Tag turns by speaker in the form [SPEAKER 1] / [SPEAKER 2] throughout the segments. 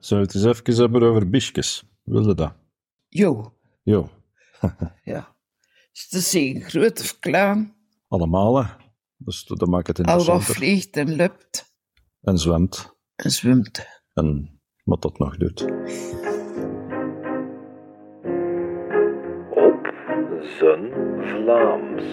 [SPEAKER 1] Zullen we het eens even hebben over bischjes? Wilde dat?
[SPEAKER 2] Jo,
[SPEAKER 1] Jo,
[SPEAKER 2] ja. Is zien, groot of klein,
[SPEAKER 1] allemaal hè. Dus dat maakt het
[SPEAKER 2] al wat vliegt en lupt
[SPEAKER 1] En zwemt.
[SPEAKER 2] en zwemt.
[SPEAKER 1] En wat dat nog doet.
[SPEAKER 3] Op zijn Vlaams.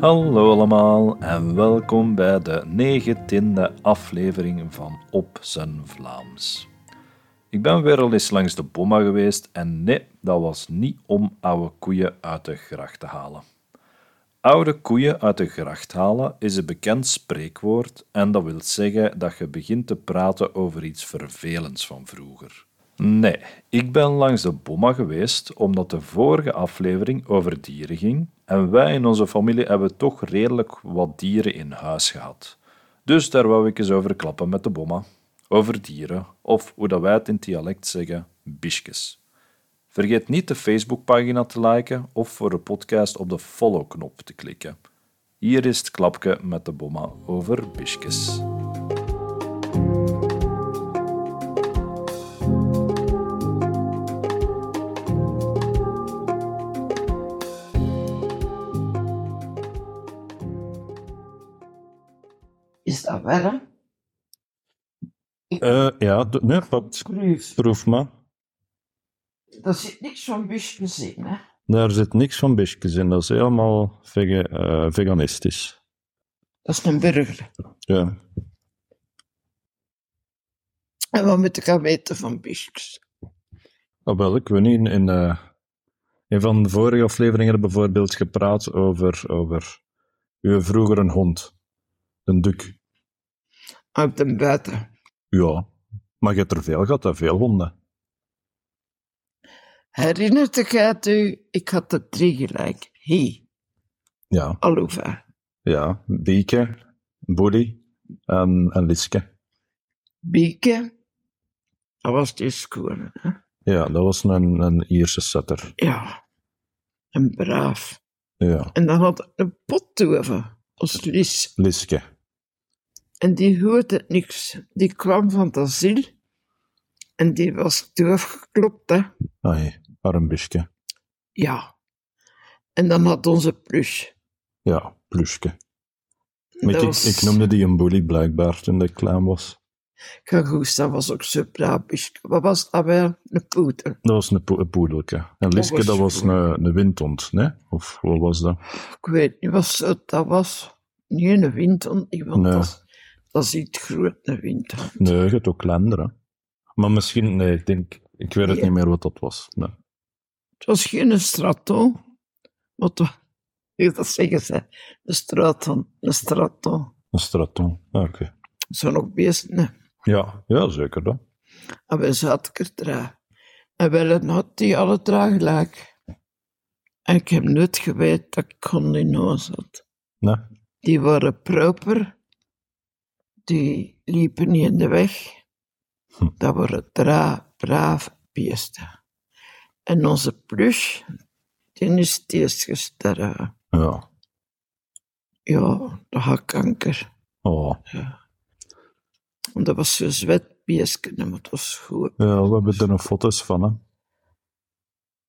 [SPEAKER 4] Hallo allemaal en welkom bij de negentiende aflevering van Op zijn Vlaams. Ik ben weer al eens langs de bomma geweest en nee, dat was niet om oude koeien uit de gracht te halen. Oude koeien uit de gracht halen is een bekend spreekwoord en dat wil zeggen dat je begint te praten over iets vervelends van vroeger. Nee, ik ben langs de bomma geweest omdat de vorige aflevering over dieren ging en wij in onze familie hebben toch redelijk wat dieren in huis gehad. Dus daar wou ik eens over klappen met de bomma. Over dieren, of hoe dat wij het in dialect zeggen, bischkes. Vergeet niet de Facebookpagina te liken of voor de podcast op de follow-knop te klikken. Hier is het klapje met de bomma over bischkes.
[SPEAKER 2] Is dat waar?
[SPEAKER 1] Eh, ja, nee, wat,
[SPEAKER 2] Proef.
[SPEAKER 1] proef maar.
[SPEAKER 2] Daar zit niks van busjes in, hè?
[SPEAKER 1] Daar zit niks van bischjes in. Dat is helemaal vege- eh, veganistisch.
[SPEAKER 2] Dat is een burger.
[SPEAKER 1] Ja.
[SPEAKER 2] En wat moet ik aan weten van busjes?
[SPEAKER 1] Ah, wel, ik weet niet, in, in eh, een van de vorige afleveringen hebben we bijvoorbeeld gepraat over, over uw vroeger een hond. Een duk.
[SPEAKER 2] Uit de buiten.
[SPEAKER 1] Ja. Maar je hebt er veel gehad, hè? veel honden.
[SPEAKER 2] Herinnert het u? Ik had er drie gelijk. Hey,
[SPEAKER 1] Ja.
[SPEAKER 2] Alouva.
[SPEAKER 1] Ja. Bieke, Boelie en, en Liske.
[SPEAKER 2] Bieke. Dat was die hè?
[SPEAKER 1] Ja, dat was een, een Ierse setter.
[SPEAKER 2] Ja. En braaf.
[SPEAKER 1] Ja.
[SPEAKER 2] En dan had ik een pottoeven als Lies.
[SPEAKER 1] Liske.
[SPEAKER 2] En die hoorde niks. Die kwam van het asiel. En die was doorgeklopt, hè.
[SPEAKER 1] Ai, arm bischke.
[SPEAKER 2] Ja. En dan had onze plus.
[SPEAKER 1] Ja, pluske. Ik,
[SPEAKER 2] was...
[SPEAKER 1] ik noemde die een bully blijkbaar toen ik klein was.
[SPEAKER 2] Gagoes, dat was ook zo braaf. Wat was dat weer? Een poeter.
[SPEAKER 1] Dat was een, po een poedelke. En Liske,
[SPEAKER 2] was
[SPEAKER 1] dat was een, een windhond, nee? Of wat was dat?
[SPEAKER 2] Ik weet niet wat zo dat was. Niet een windhond,
[SPEAKER 1] Nee.
[SPEAKER 2] is- dat is iets groot, een windhond.
[SPEAKER 1] Nee, je hebt ook klender, hè? Maar misschien, nee, ik denk, ik weet het
[SPEAKER 2] Ja.
[SPEAKER 1] niet meer wat dat was. Nee.
[SPEAKER 2] Het was geen strato. Wat dat zeggen ze? Een straton. Een strato.
[SPEAKER 1] Een straton. Ah, Oké.
[SPEAKER 2] Dat zijn ook beesten, hè.
[SPEAKER 1] Ja, ja, zeker dat.
[SPEAKER 2] En wij zaten er. En wel had die alle gelijk. En ik heb nooit geweten dat ik huis had.
[SPEAKER 1] Nee?
[SPEAKER 2] Die waren proper. Die liepen niet in de weg.
[SPEAKER 1] Hm.
[SPEAKER 2] Dat waren drie braaf beesten. En onze plus, die is het eerst gestorven.
[SPEAKER 1] Ja.
[SPEAKER 2] Ja, dat had kanker.
[SPEAKER 1] Oh.
[SPEAKER 2] Want dat was zo'n zwet beestje, maar het was goed.
[SPEAKER 1] Ja, we hebben er nog foto's van, hè?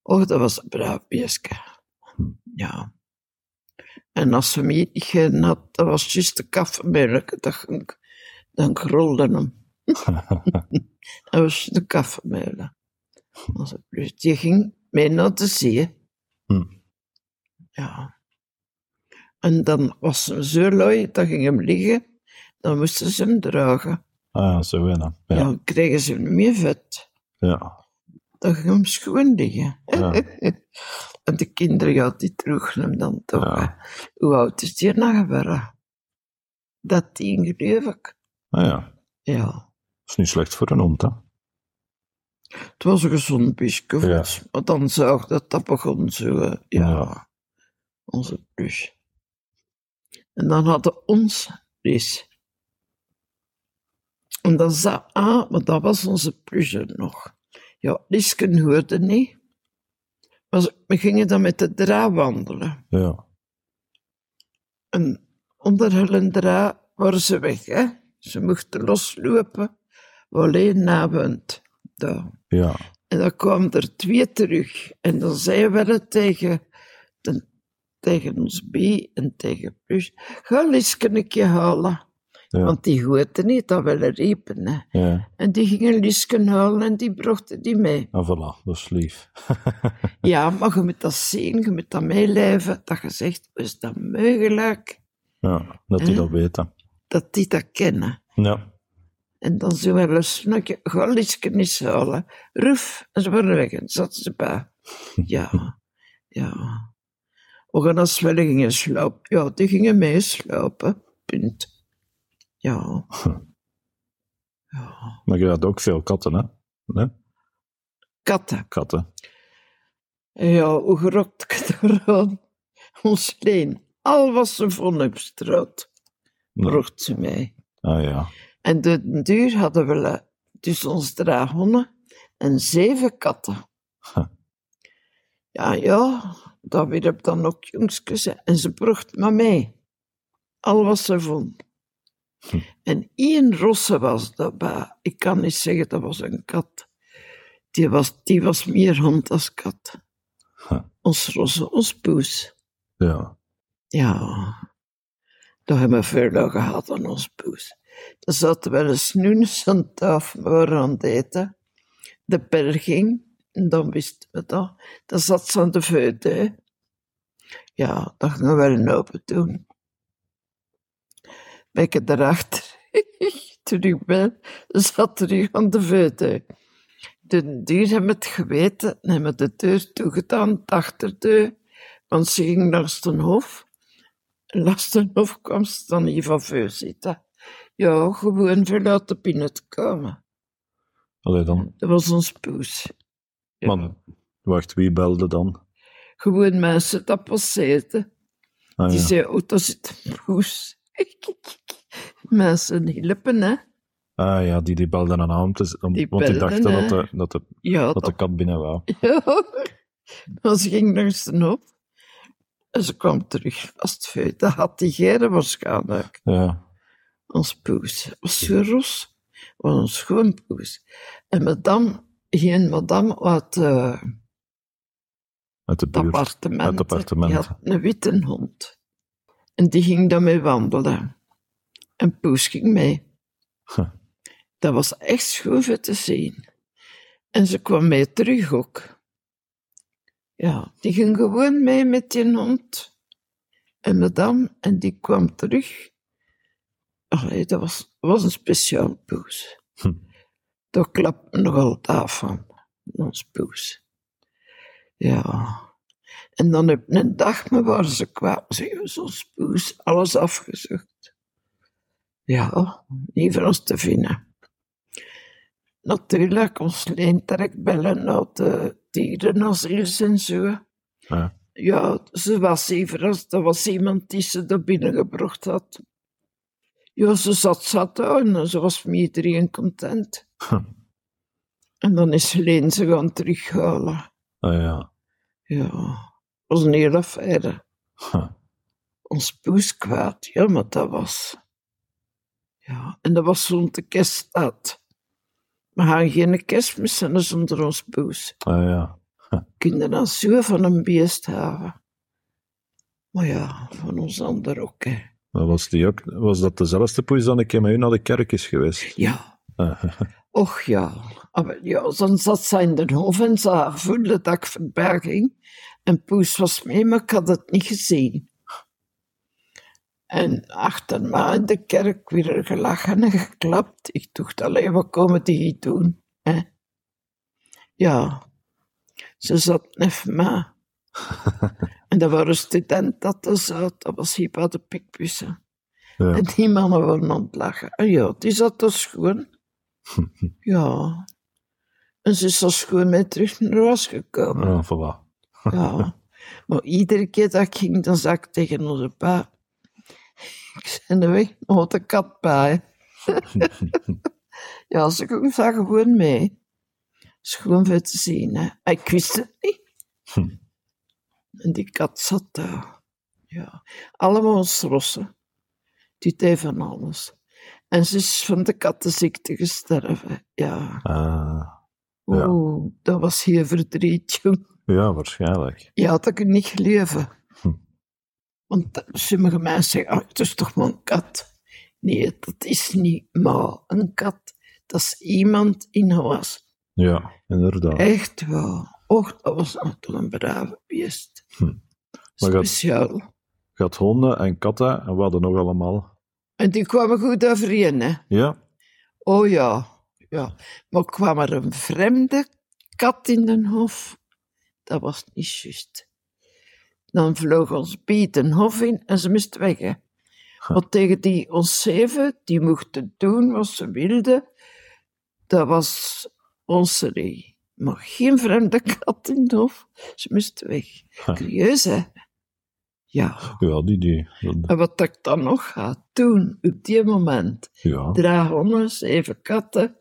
[SPEAKER 2] Och, dat was een braaf beestje. Ja. En als ze me niet had, dat was juist de kaffemelk. Dan, dan grolde hem. dat was de kaffemelk. Onze plus, die ging mee naar de zee.
[SPEAKER 1] Hm.
[SPEAKER 2] Ja. En dan was ze zo lui, dan ging hem liggen. Dan moesten ze hem dragen.
[SPEAKER 1] Ah ja, zo in, hè?
[SPEAKER 2] Ja.
[SPEAKER 1] Ja.
[SPEAKER 2] Dan kregen ze hem meer vet.
[SPEAKER 1] Ja.
[SPEAKER 2] Dan ging hem schoon liggen.
[SPEAKER 1] Ja.
[SPEAKER 2] en de kinderen, ja, die droegen hem dan toch.
[SPEAKER 1] Ja.
[SPEAKER 2] Hoe oud is die nou geworden? Dat tien, geloof ik.
[SPEAKER 1] Ah ja.
[SPEAKER 2] Ja.
[SPEAKER 1] is niet slecht voor een hond, hè?
[SPEAKER 2] Het was een gezond.
[SPEAKER 1] Ja.
[SPEAKER 2] Maar dan zag dat dat begon zo. eh, Ja.
[SPEAKER 1] Ja.
[SPEAKER 2] Onze plus. En dan hadden ons dus. En dan zei ah, maar dat was onze plus nog. Ja, Liesken hoorde niet. Maar we gingen dan met de dra wandelen.
[SPEAKER 1] Ja.
[SPEAKER 2] En onder hun dra waren ze weg, hè. Ze mochten loslopen, alleen nabend. Daar.
[SPEAKER 1] Ja.
[SPEAKER 2] En dan kwamen er twee terug. En dan zeiden we het tegen, de- tegen ons B en tegen Plus. Ga Liesken een keer halen.
[SPEAKER 1] Ja.
[SPEAKER 2] Want die hoorden niet dat we riepen. Hè.
[SPEAKER 1] Ja.
[SPEAKER 2] En die gingen Liesken halen en die brachten die mee.
[SPEAKER 1] En voilà, dat is lief.
[SPEAKER 2] Ja, maar je moet dat zien, je moet dat meeleven. Dat je zegt, is dat mogelijk
[SPEAKER 1] Ja, dat die dat weten.
[SPEAKER 2] Dat die dat kennen?
[SPEAKER 1] Ja.
[SPEAKER 2] En dan zo wel eens snakje, ga Liesken eens halen. Ruf, en ze waren weg en zaten ze bij. Ja, ja. We gaan als wel gingen slopen. Ja, die gingen meeslopen. Punt. Ja. Ja.
[SPEAKER 1] Maar je had ook veel katten, hè? Nee?
[SPEAKER 2] Katten.
[SPEAKER 1] Katten.
[SPEAKER 2] Ja, hoe gerokt ik eraan? Ons leen. Al was ze van op straat. Bracht ze mee.
[SPEAKER 1] Ah ja.
[SPEAKER 2] En de duur hadden we dus ons drie honden en zeven katten.
[SPEAKER 1] Huh.
[SPEAKER 2] Ja, ja, dat wierp dan ook jongskes hè. en ze bracht me mee. Al was ze vond.
[SPEAKER 1] Hm.
[SPEAKER 2] En één rosse was daarbij. Ik kan niet zeggen dat was een kat. Die was, die was meer hond als kat.
[SPEAKER 1] Huh.
[SPEAKER 2] Ons rosse, ons poes.
[SPEAKER 1] Ja.
[SPEAKER 2] Ja, hebben we veel gehad aan ons poes. Dan zaten we eens nu aan tafel, we waren aan het eten. De per ging, en dan wisten we dat. Dan zat ze aan de hè. Ja, dat gingen we een open doen. Ben ik erachter, ik ben, zat terug aan de voeten. De dier hebben het geweten en hebben de deur toegedaan, de achterdeur, want ze ging naar zijn hof. Ze dan hier van zitten. Ja, gewoon voor laten binnen te komen.
[SPEAKER 1] Allee dan.
[SPEAKER 2] Dat was ons poes. Ja.
[SPEAKER 1] Man, wacht, wie belde dan?
[SPEAKER 2] Gewoon mensen dat passeerden.
[SPEAKER 1] Ah,
[SPEAKER 2] Die
[SPEAKER 1] ja.
[SPEAKER 2] zeiden, oh, daar zit een poes. mensen hielpen, hè.
[SPEAKER 1] ah ja, die, die belden te, z- om,
[SPEAKER 2] Die
[SPEAKER 1] want die
[SPEAKER 2] belden,
[SPEAKER 1] dachten
[SPEAKER 2] hè.
[SPEAKER 1] dat de, dat, de,
[SPEAKER 2] Ja,
[SPEAKER 1] dat
[SPEAKER 2] dat
[SPEAKER 1] de kat binnen wou.
[SPEAKER 2] Ja, maar ze ging langs de hof. En ze kwam terug. Dat had die geren waarschijnlijk.
[SPEAKER 1] Ja.
[SPEAKER 2] Ons poes. was zo ros. was een schoon poes. En madame, geen madame uit eh,
[SPEAKER 1] Uit de
[SPEAKER 2] het
[SPEAKER 1] buurt. Uit.
[SPEAKER 2] Die had een witte hond. En die ging daarmee wandelen. En poes ging mee.
[SPEAKER 1] Huh.
[SPEAKER 2] Dat was echt schoon te zien. En ze kwam mee terug ook. Ja, die ging gewoon mee met die hond. En madame, en die kwam terug. Allee, dat was, was een speciaal poes.
[SPEAKER 1] Hm.
[SPEAKER 2] Daar klapt me nog altijd van, ons poes. Ja. En dan op een dag me waren ze kwaad. Ze hebben zo'n poes, alles afgezocht. Ja, niet voor ons te vinden. Natuurlijk, ons leentrek bellen naar de dierenasiels en zo.
[SPEAKER 1] Ja.
[SPEAKER 2] Ja, ze was hier verrast. Dat was iemand die ze er binnengebracht had. Ja, ze zat zat daar en ze was met iedereen content.
[SPEAKER 1] Huh.
[SPEAKER 2] En dan is Leen ze gaan terughalen.
[SPEAKER 1] Ah ja.
[SPEAKER 2] Ja, was een hele affaire.
[SPEAKER 1] Huh.
[SPEAKER 2] Ons poes kwaad, ja, maar dat was... Ja, en dat was zo'n de kerststad. We gaan geen kerstmis zonder ons poes.
[SPEAKER 1] Ah ja.
[SPEAKER 2] Kinderen dan zo van een beest hebben. Maar ja, van ons ander ook, hè.
[SPEAKER 1] Maar Was, die ook, was dat dezelfde poes dan ik met u naar de kerk is geweest?
[SPEAKER 2] Ja,
[SPEAKER 1] Ah,
[SPEAKER 2] och ja. Maar ja, dan zat zij in de hof en ze voelde dat ik voorbij ging. En Poes was mee, maar ik had het niet gezien. En achter me in de kerk weer gelachen en geklapt. Ik dacht, alleen wat komen die hier doen? Hè? Ja, ze zat even me. en dat waren studenten dat er zat, dat was hier bij de pikbussen.
[SPEAKER 1] ja.
[SPEAKER 2] En die mannen waren aan het lachen. En ja, die zat er schoon. Ja. En ze is zo schoon mee terug naar huis gekomen.
[SPEAKER 1] Ah, voilà.
[SPEAKER 2] Ja. Maar iedere keer dat ik ging, dan zei ik tegen onze pa... Ik ben er weg, nog de kat bij. ja, ze daar gewoon mee. is gewoon voor te zien. Hè. Ik wist het niet.
[SPEAKER 1] Hm.
[SPEAKER 2] En die kat zat daar. Ja, allemaal rossen. Die deed van alles. En ze is van de kattenziekte gestorven. Ja.
[SPEAKER 1] Ah, Ja.
[SPEAKER 2] Oeh, dat was heel verdriet, jong.
[SPEAKER 1] ja, waarschijnlijk.
[SPEAKER 2] Je had ik niet geloven.
[SPEAKER 1] Hm.
[SPEAKER 2] Want sommige mensen zeggen, oh, het is toch maar een kat. Nee, dat is niet maar een kat. Dat is iemand in huis.
[SPEAKER 1] Ja, inderdaad.
[SPEAKER 2] Echt wel. Och, dat was toch een brave beest.
[SPEAKER 1] Hm.
[SPEAKER 2] Speciaal.
[SPEAKER 1] Je had honden en katten en wat nog allemaal.
[SPEAKER 2] En die kwamen goed overeen, hè.
[SPEAKER 1] Ja,
[SPEAKER 2] Oh ja, ja. Maar kwam er een vreemde kat in den hof? Dat was niet juist. Dan vloog ons Piet een hof in en ze moest weg. Hè. Want tegen die ons zeven, die mochten doen wat ze wilden, dat was onze regel. Maar geen vreemde kat in het hof. Ze moest weg. Curieus, hè? Ja.
[SPEAKER 1] ja die, die.
[SPEAKER 2] En wat ik dan nog ga doen, op die moment,
[SPEAKER 1] Ja,
[SPEAKER 2] drie honden, zeven katten.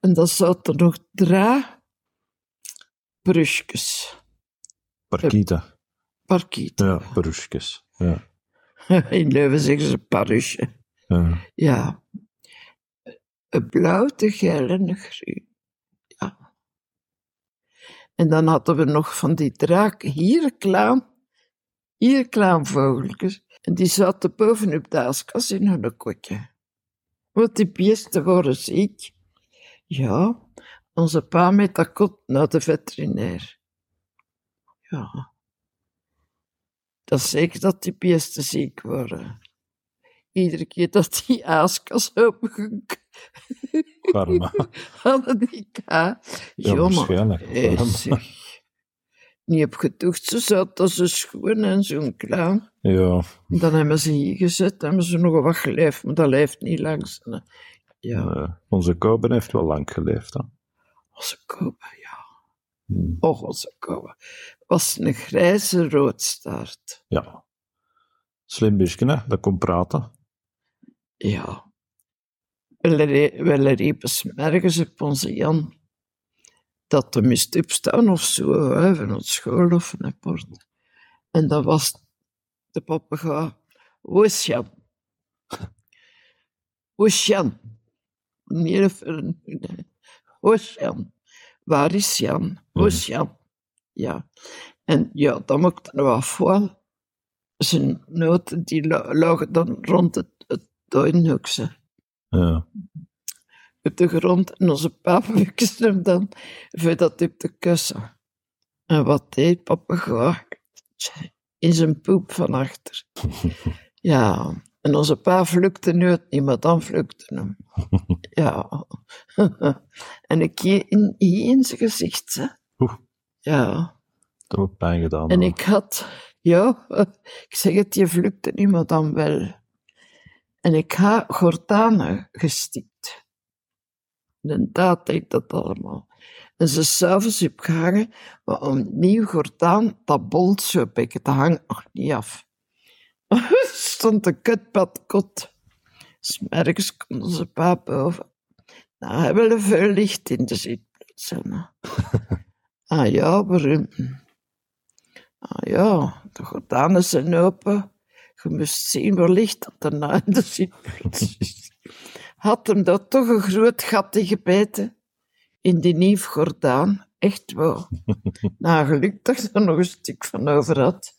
[SPEAKER 2] En dan zaten er nog drie brusjes.
[SPEAKER 1] parkieten.
[SPEAKER 2] Parkiet.
[SPEAKER 1] Ja, peruskes. Ja.
[SPEAKER 2] In Leuven zeggen ze parusje.
[SPEAKER 1] Ja.
[SPEAKER 2] Ja. Een blauw, de geel en een groen. Ja. En dan hadden we nog van die draken hier klaar. Hier klaar vogeltjes. En die zaten bovenop de askas in hun kokje. Want die beesten waren ziek. Ja, onze pa met dat kot naar de veterinair. Ja. Dat is zeker dat die beesten ziek worden. Iedere keer dat die aaskas open
[SPEAKER 1] Karma.
[SPEAKER 2] hadden die ka. Zeg. Niet op gedoegd, ze zat als een schoen en zo'n klaar.
[SPEAKER 1] Ja,
[SPEAKER 2] Dan hebben ze hier gezet, hebben ze nog wat geleefd, maar dat leeft niet langs. Ja,
[SPEAKER 1] onze Koben heeft wel lang geleefd. Hè?
[SPEAKER 2] onze kopen, ja.
[SPEAKER 1] Hm.
[SPEAKER 2] Och, onze kopen. Was een grijze roodstaart.
[SPEAKER 1] Ja. Slim busje, hè? Dat kon praten.
[SPEAKER 2] Ja. We riepen s'mergens op onze Jan dat hij moest opstaan of zo, hè, van het school of een port. En dat was de papegaai. Hoe is Jan? Hoe is Jan? Niet even... Hoe is Jan? Waar is Jan? Hoe is Jan? Ja. En ja, dan maakte hij wel voor. Zijn noten die la- lagen dan rond het, het
[SPEAKER 1] Ja.
[SPEAKER 2] op de grond en onze papa wikste hem dan voor dat op te kussen. En wat deed papegaai? Tja, In zijn poep van achter. Ja, en onze pa vlukte nu het niet, maar dan vlukte hem. Ja. En ik hier in, in zijn gezicht, hè. Ja.
[SPEAKER 1] Dat heeft pijn gedaan.
[SPEAKER 2] En
[SPEAKER 1] hoor.
[SPEAKER 2] ik had, ja, ik zeg het, je vlukte niet, maar dan wel. En ik had gordijnen gestikt. Inderdaad deed ik dat allemaal. En ze s'avonds opgehangen, maar een nieuw gordijn, dat bolt zo beetje, dat hangt nog niet af. Stond een kutpad kot. S'mergens konden ze pa boven. Nou, hebben we veel licht in de zitplaats. ah ja, waarom? Ah ja, de gordijnen zijn open. Je moest zien waar licht dat er in de zitplaats. Had hem daar toch een groot gat in gebeten? In die nieuw gordaan. Echt wel. nou, geluk dat ik er nog een stuk van over had.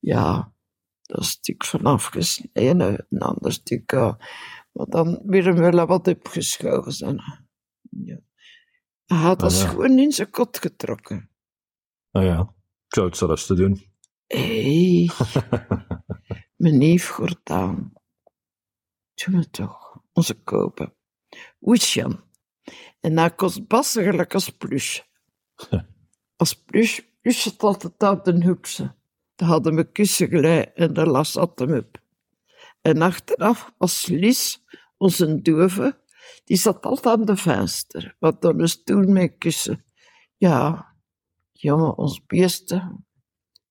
[SPEAKER 2] Ja, dat stuk van afgesneden, een ander stuk. ja. Maar dan weer wel wat opgeschoven zijn. Ja. Hij had dat
[SPEAKER 1] Ah, ja.
[SPEAKER 2] gewoon in zijn kot getrokken.
[SPEAKER 1] Ah ja, ik zou het zelfs te doen.
[SPEAKER 2] Hé, mijn neef Gordaan. Doe me toch, onze kopen. Oesjan. En dat kost bassen gelijk als plus. Als plus, plus zat altijd uit een hoekse. Daar hadden we kussen gelijk en daar las zat hem op. En achteraf was Lies, onze duve, die zat altijd aan de venster. Wat dan is toen met kussen. Ja, jongen, ons beesten,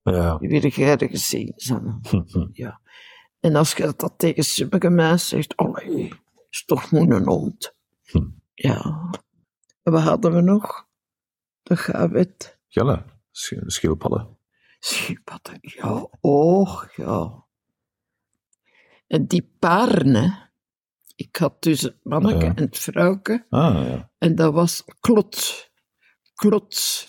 [SPEAKER 1] Ja.
[SPEAKER 2] die willen jij gezien zijn. Ja. En als je dat tegen sommige mensen zegt, allee, is toch maar een hond.
[SPEAKER 1] Hm.
[SPEAKER 2] Ja. En wat hadden we nog? Dat gaat wet.
[SPEAKER 1] Gelle, sch- schildpadden.
[SPEAKER 2] Schildpadden, ja, oh ja. En die hè. Ik had dus het manneke
[SPEAKER 1] Ja.
[SPEAKER 2] en het vrouwke.
[SPEAKER 1] Ah, ja.
[SPEAKER 2] En dat was klots. Klots.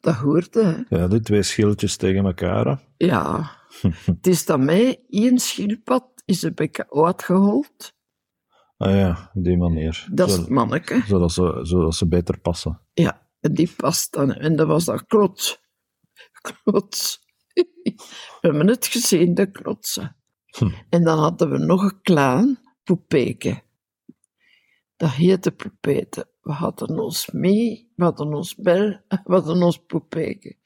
[SPEAKER 2] Dat hoorde, hè.
[SPEAKER 1] Ja, die twee schildjes tegen elkaar. hè.
[SPEAKER 2] Ja. het is dat mij één schildpad is een beetje uitgehold.
[SPEAKER 1] Ah ja, op die manier.
[SPEAKER 2] Dat is het manneke.
[SPEAKER 1] zodat, ze, zodat ze beter passen.
[SPEAKER 2] Ja, en die past dan. En dat was dat klots. Klots. We hebben het gezien, de klotsen.
[SPEAKER 1] Hm.
[SPEAKER 2] En dan hadden we nog een klein poepeke. Dat heette poepete. We hadden ons mee, we hadden ons bel, we hadden ons poepeke.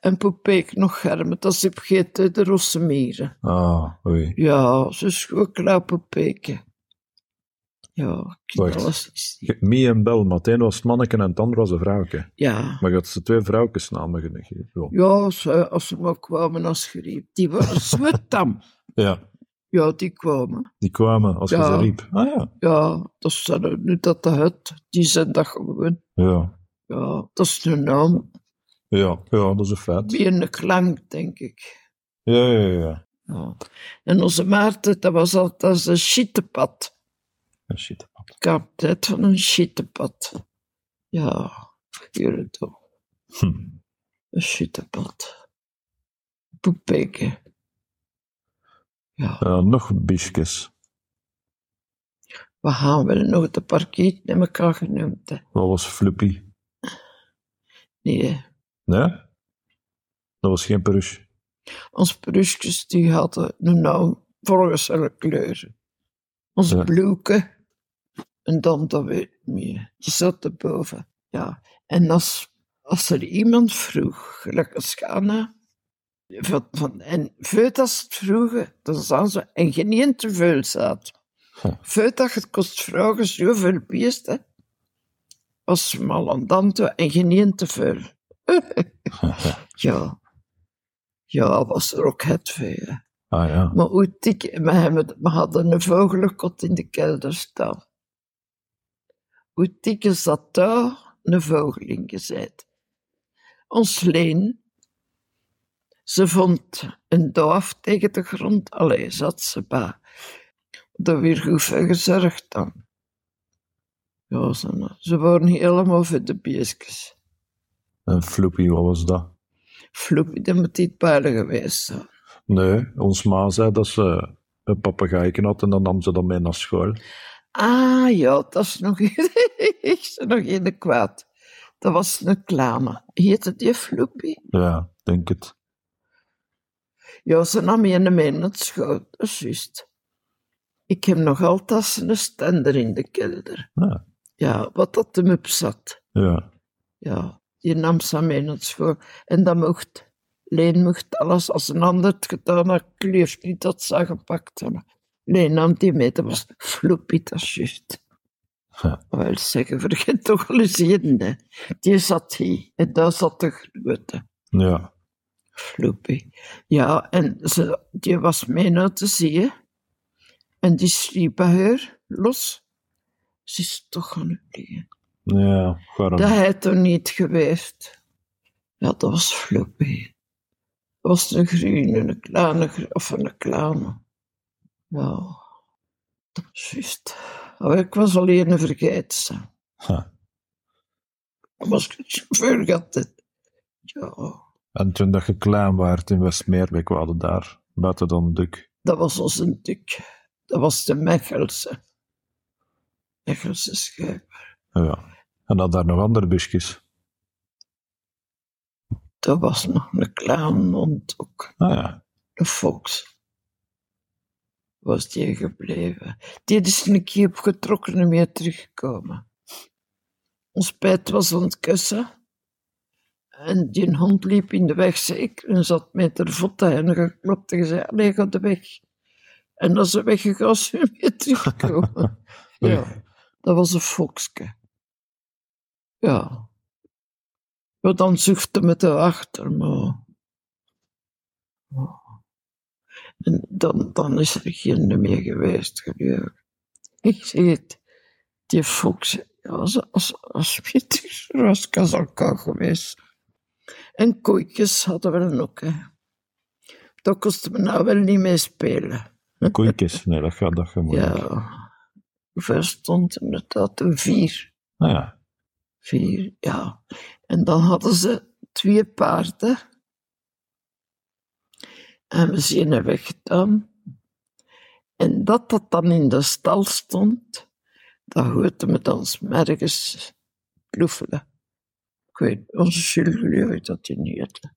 [SPEAKER 2] En poepeke nog germen, dat gegeten de rosse mieren.
[SPEAKER 1] Ah, oei.
[SPEAKER 2] Ja, ze is gewoon klein poepeke. Ja,
[SPEAKER 1] Wacht.
[SPEAKER 2] alles
[SPEAKER 1] Mie en Bel, maar het een was het manneke en het ander was een vrouwke.
[SPEAKER 2] Ja.
[SPEAKER 1] Maar je had ze twee vrouwkes namen. Zo.
[SPEAKER 2] Ja, ze, als ze maar kwamen als geriep. Die waren zwettam.
[SPEAKER 1] Ja,
[SPEAKER 2] Ja, die kwamen.
[SPEAKER 1] die kwamen als je ze riep. Ah ja.
[SPEAKER 2] Ja, dat is dan nu dat de hut. Die zijn dat gewoon.
[SPEAKER 1] Ja,
[SPEAKER 2] Ja, dat is een naam.
[SPEAKER 1] ja, ja dat is een feit.
[SPEAKER 2] Wie een klank, denk ik.
[SPEAKER 1] Ja, ja, ja.
[SPEAKER 2] Ja. En onze Maarten, dat was altijd een schietenpad. Ik had altijd van een schietenpad. Ja, hier toch.
[SPEAKER 1] Hm.
[SPEAKER 2] Een schietenpad. Poepeke. Ja.
[SPEAKER 1] Ja, nog biesjes.
[SPEAKER 2] We gaan wel nog de parkiet met elkaar genoemd. Hè.
[SPEAKER 1] Wat was Fluppy?
[SPEAKER 2] Nee,
[SPEAKER 1] Nee? Dat was geen peruche.
[SPEAKER 2] onze brusjes die hadden naam volgens hun kleuren. Onze
[SPEAKER 1] Ja.
[SPEAKER 2] bloeken. En dan, dat weet ik niet meer. Die zat erboven. Ja. En als, als er iemand vroeg, gelijk als Ghana, van, van, en voordat als het vroegen, dan zaten ze, en geen te veel zat.
[SPEAKER 1] Huh.
[SPEAKER 2] Voordat het kost vragen zoveel beest, hè. Was mal aan dan toe, en geen te veel. ja. Ja, was er ook het veel.
[SPEAKER 1] Ah ja.
[SPEAKER 2] Maar hoe dik, we, hadden een vogelenkot in de kelder staan. Hoe is dat daar een vogel in gezet? Ons leen, ze vond een doaf tegen de grond, allee, zat ze bij. Daar weer goed voor gezorgd dan. Ja, ze, ze waren helemaal voor de beestjes.
[SPEAKER 1] En Floppy, wat was dat?
[SPEAKER 2] Floepie, dat moet niet buiten geweest zijn.
[SPEAKER 1] Nee, ons ma zei dat ze een papegaaien had en dan nam ze dat mee naar school.
[SPEAKER 2] Ah ja, dat is nog is er nog een kwaad. Dat was een kleine. Heette die Floepie?
[SPEAKER 1] Ja, denk het.
[SPEAKER 2] Ja, ze nam je mee naar dat is juist. Ik heb nog altijd een stender in de kelder.
[SPEAKER 1] Ja,
[SPEAKER 2] Ja, wat dat hem op zat.
[SPEAKER 1] ja.
[SPEAKER 2] Ja, die nam ze mee naar school. En dat mocht. Leen mocht alles. Als een ander het gedaan had, kleef niet dat ze gepakt hebben. Leen nam die mee, dat was Floepie, juist.
[SPEAKER 1] Ja.
[SPEAKER 2] Wel zeggen, vergeet toch wel eens hè. Die zat hier en daar zat de grote.
[SPEAKER 1] ja.
[SPEAKER 2] Floepie. Ja, en ze, die was mee naar te zien. En die sliep bij haar los. Ze is toch gaan liggen.
[SPEAKER 1] Ja, waarom?
[SPEAKER 2] Dat hij toch niet geweest. Ja, dat was Floppy. Dat was een groene, een kleine, of een kleine. Ja, dat was juist. Maar ik was alleen een vergeten. Dat was ik chauffeur gehad. het. Ja,
[SPEAKER 1] En toen dat je klein waart in Westmeerbeek, we hadden daar, buiten dan Duk.
[SPEAKER 2] dat was onze dik. Dat was de Mechelse. Mechelse schijper.
[SPEAKER 1] Ja. En had daar nog andere busjes.
[SPEAKER 2] Dat was nog een kleine hond ook.
[SPEAKER 1] Ah ja.
[SPEAKER 2] Een fox. Was die gebleven. Die is een keer opgetrokken en weer teruggekomen. Ons pet was aan het kussen. En die hond liep in de weg zeker en zat met haar voeten en geklopt en zei, allee, ga de weg. En als ze weggegaan is, weer teruggekomen. ja, dat was een foxke. Ja. Ja, dan zoefde met de achter, maar... En dan, dan is er geen meer geweest, geloof ik. Zeg het, die fox, Ja, als, als, als Pieter was Kazalka geweest. En koeitjes hadden we dan ook. Hè. Dat kostte me nou wel niet mee spelen.
[SPEAKER 1] Koeikjes. Nee, dat gaat, dat gaat moeilijk.
[SPEAKER 2] Ja. Hoeveel stond er inderdaad? Een vier.
[SPEAKER 1] Ah ja.
[SPEAKER 2] Vier, ja. En dan hadden ze twee paarden. En we zijn er weggedaan. En dat dat dan in de stal stond, dat hoorde me dan mergens ploefelen. Ik weet, onze Jules dat je niet had.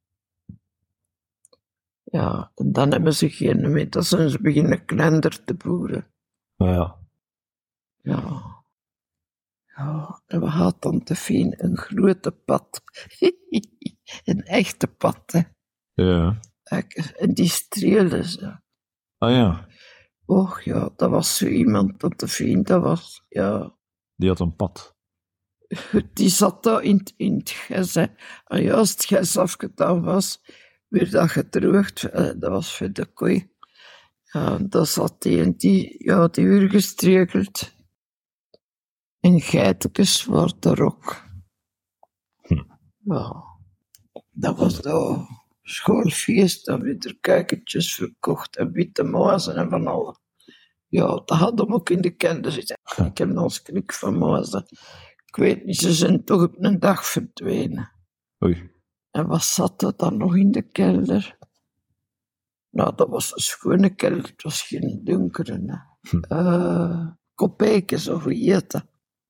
[SPEAKER 2] Ja, en dan hebben ze geen meer. Dan zijn ze beginnen klender te boeren.
[SPEAKER 1] Ah ja.
[SPEAKER 2] Ja. Ja, en we hadden dan te fien een grote pad. een echte pad, hè.
[SPEAKER 1] Ja.
[SPEAKER 2] En die streelde ze.
[SPEAKER 1] Ah ja.
[SPEAKER 2] Och ja, dat was zo iemand dat te fien, dat was, ja.
[SPEAKER 1] Die had een pad.
[SPEAKER 2] Die zat daar in, het- in het ges, hè. En ja, als het ges afgedaan was, werd dat gedroogd. Eh, Dat was voor de kooi. Ja, daar zat die en die, ja, die werd gestrekeld. En geitjes waren er ook.
[SPEAKER 1] Hm.
[SPEAKER 2] Ja, dat was dat schoolfeest, dat werd er kuikentjes verkocht en witte mazen en van alles. Ja, dat hadden we ook in de kelder zitten. Ik heb nog eens klik van mazen. Ik weet niet, ze zijn toch op een dag verdwenen.
[SPEAKER 1] Oei.
[SPEAKER 2] En wat zat er dan nog in de kelder? Nou, dat was een schone kelder, het was geen donkere. Hè.
[SPEAKER 1] Hm.
[SPEAKER 2] Eh, kopijkes, of hoe heet dat?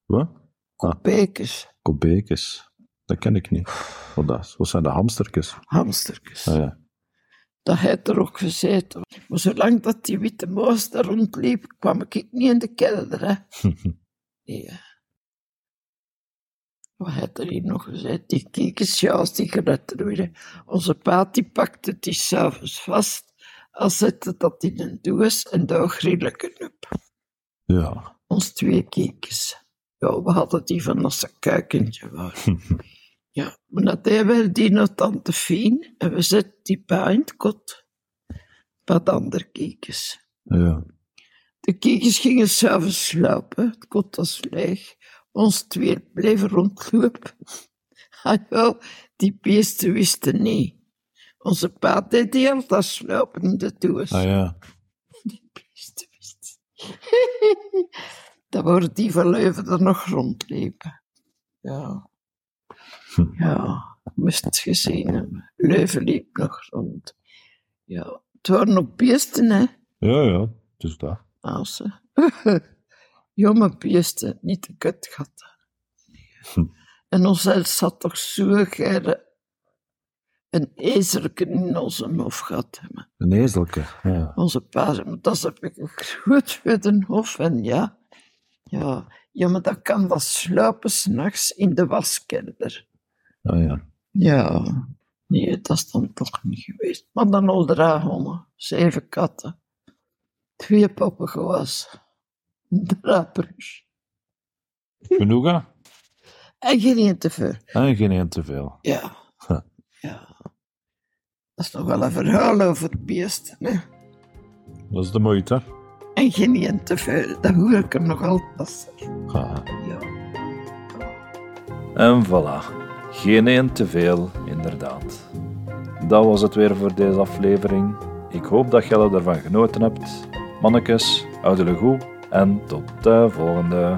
[SPEAKER 1] Wat? Ah,
[SPEAKER 2] Kopijkes,
[SPEAKER 1] kobekes. Dat ken ik niet. Wat, dat, wat zijn de hamstertjes?
[SPEAKER 2] hamstertjes.
[SPEAKER 1] Ah ja.
[SPEAKER 2] Dat heeft er ook gezeten. Maar zolang dat die witte muis daar rondliep, kwam ik niet in de kelder. Hè. Ja. Wat heeft er hier nog gezegd? Die kiekersjaals die geretten werden. Onze paat die pakte die s'avonds vast. Als zette dat in een doos en daar grillen op.
[SPEAKER 1] ja.
[SPEAKER 2] Ons twee kiekers. Ja, we hadden die van als een kuikentje waren. Ja, maar dat deden wij die naar tante Fien en we zetten die het kot. Wat andere kiekers.
[SPEAKER 1] Ja.
[SPEAKER 2] De kiekers gingen s'avonds slapen, het kot was leeg. Ons twee bleven rondlopen. Ah ja, die beesten wisten niet. Onze pa deed die altijd slapen in de doos.
[SPEAKER 1] Ah ja.
[SPEAKER 2] Die beesten wisten. Dan worden die van Leuven er nog rondlepen. Ja. Ja, moest het gezien hebben. Leuven liep nog rond. Ja, het waren ook beesten, hè.
[SPEAKER 1] Ja, ja. Dus dat.
[SPEAKER 2] Ase. Jonge beesten, niet de kut gehad.
[SPEAKER 1] Hm.
[SPEAKER 2] En ons zelfs zat toch zo geire een ezerken in onze hof gehad hebben.
[SPEAKER 1] Een ezelke. Ja.
[SPEAKER 2] Onze pa zei, maar dat heb ik goed voor de hof. En ja, ja, ja, maar dat kan wel sluipen s'nachts in de waskelder.
[SPEAKER 1] Ah ja.
[SPEAKER 2] Ja, nee, dat is dan toch niet geweest. Maar dan al drie honden, zeven katten, twee poppengewas, drie brus.
[SPEAKER 1] Genoeg, hè?
[SPEAKER 2] En geen te veel.
[SPEAKER 1] En geen te veel.
[SPEAKER 2] Ja.
[SPEAKER 1] Huh.
[SPEAKER 2] Ja. Dat is nog wel een verhaal over het beesten, hè.
[SPEAKER 1] Dat is de moeite.
[SPEAKER 2] En geen te veel, dat hoor ik er nog altijd.
[SPEAKER 1] Ha.
[SPEAKER 2] Ja.
[SPEAKER 4] En voilà, geen één te veel, inderdaad. Dat was het weer voor deze aflevering. Ik hoop dat jij ervan genoten hebt. Mannekes, houden jullie goed en tot de volgende.